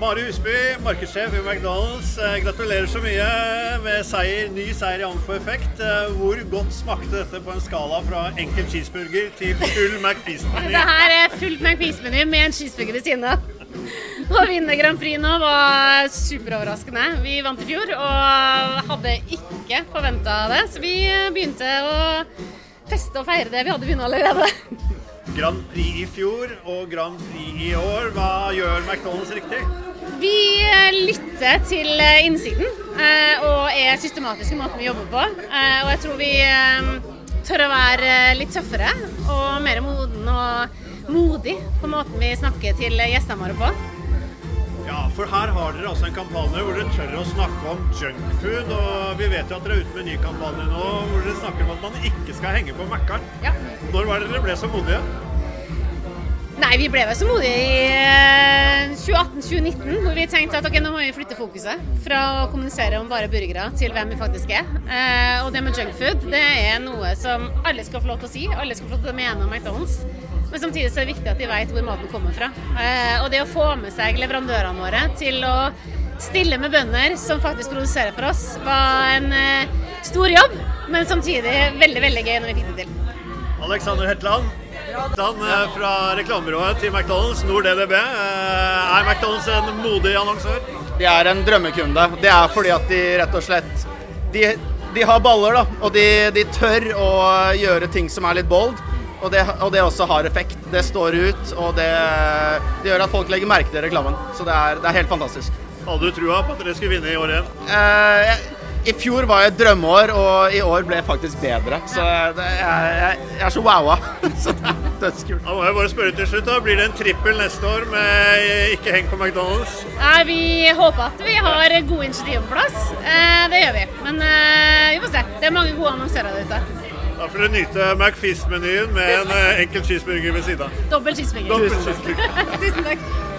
Mari Husby, markedssjef i McDonald's. Eh, gratulerer så mye med seier, ny seier i Amfor Effekt. Eh, hvor godt smakte dette på en skala fra enkel cheeseburger til full McFeast-meny? Det her er full McFeast-meny med en cheeseburger ved siden av. Å vinne Grand Prix nå var superoverraskende. Vi vant i fjor og hadde ikke forventa det, så vi begynte å feste og feire det vi hadde vunnet allerede. Grand Prix i fjor og Grand Prix i år. Hva gjør McDonald's riktig? Vi eh, lytter til innsiden eh, og er systematiske i måten vi jobber på. Og jeg tror vi tør å være litt tøffere og mer moden og modig på måten vi snakker til gjestene våre på. Ja, for her har dere altså en kampanje hvor dere tør å snakke om junkfood. Og vi vet jo at dere er ute med en ny kampanje nå hvor dere snakker om at man ikke skal henge på Mækkern. Ja. Når var det dere ble så modige? Nei, vi ble vel så modige i 2018-2019, eh, hvor vi tenkte at ok, nå må vi flytte fokuset fra å kommunisere om bare burgere til hvem vi faktisk er. Eh, og det med junkfood, det er noe som alle skal få lov til å si, alle skal få lov til å mene om McDonald's. Men samtidig så er det viktig at de vet hvor maten kommer fra. Eh, og det å få med seg leverandørene våre til å stille med bønder som faktisk produserer for oss, var en eh, stor jobb, men samtidig veldig, veldig gøy når vi fikk det til. Alexander Hetland, Dan eh, fra reklamebyrået til McDonald's, Nord EDB. Eh, er McDonald's en modig annonsør? De er en drømmekunde. Det er fordi at de rett og slett De, de har baller, da. Og de, de, tør å gjøre ting som er litt bold. Og det, og det også har effekt. Det står ut, og det, det gjør at folk legger merke til reklamen. Så det er, det er helt fantastisk. Hadde du trua på at dere skulle vinne i år igjen? Eh, jeg, i fjor var et drømmeår, og i år ble jeg faktisk bedre. Så det, jeg, jeg, jeg, er så wowa. Så det er dødskult. Da må jeg bare spørre til slutt, da. Blir det en trippel neste år med ikke heng på McDonald's? Nei, Vi håper at vi har gode initiativ på plass. Eh, det gjør vi. Men eh, vi får se. Det er mange gode annonsører der ute. Da får du nyte McFist-menyen med en eh, enkel cheeseburger ved siden av. Dobbel cheeseburger. Dobbel cheeseburger. Tusen takk.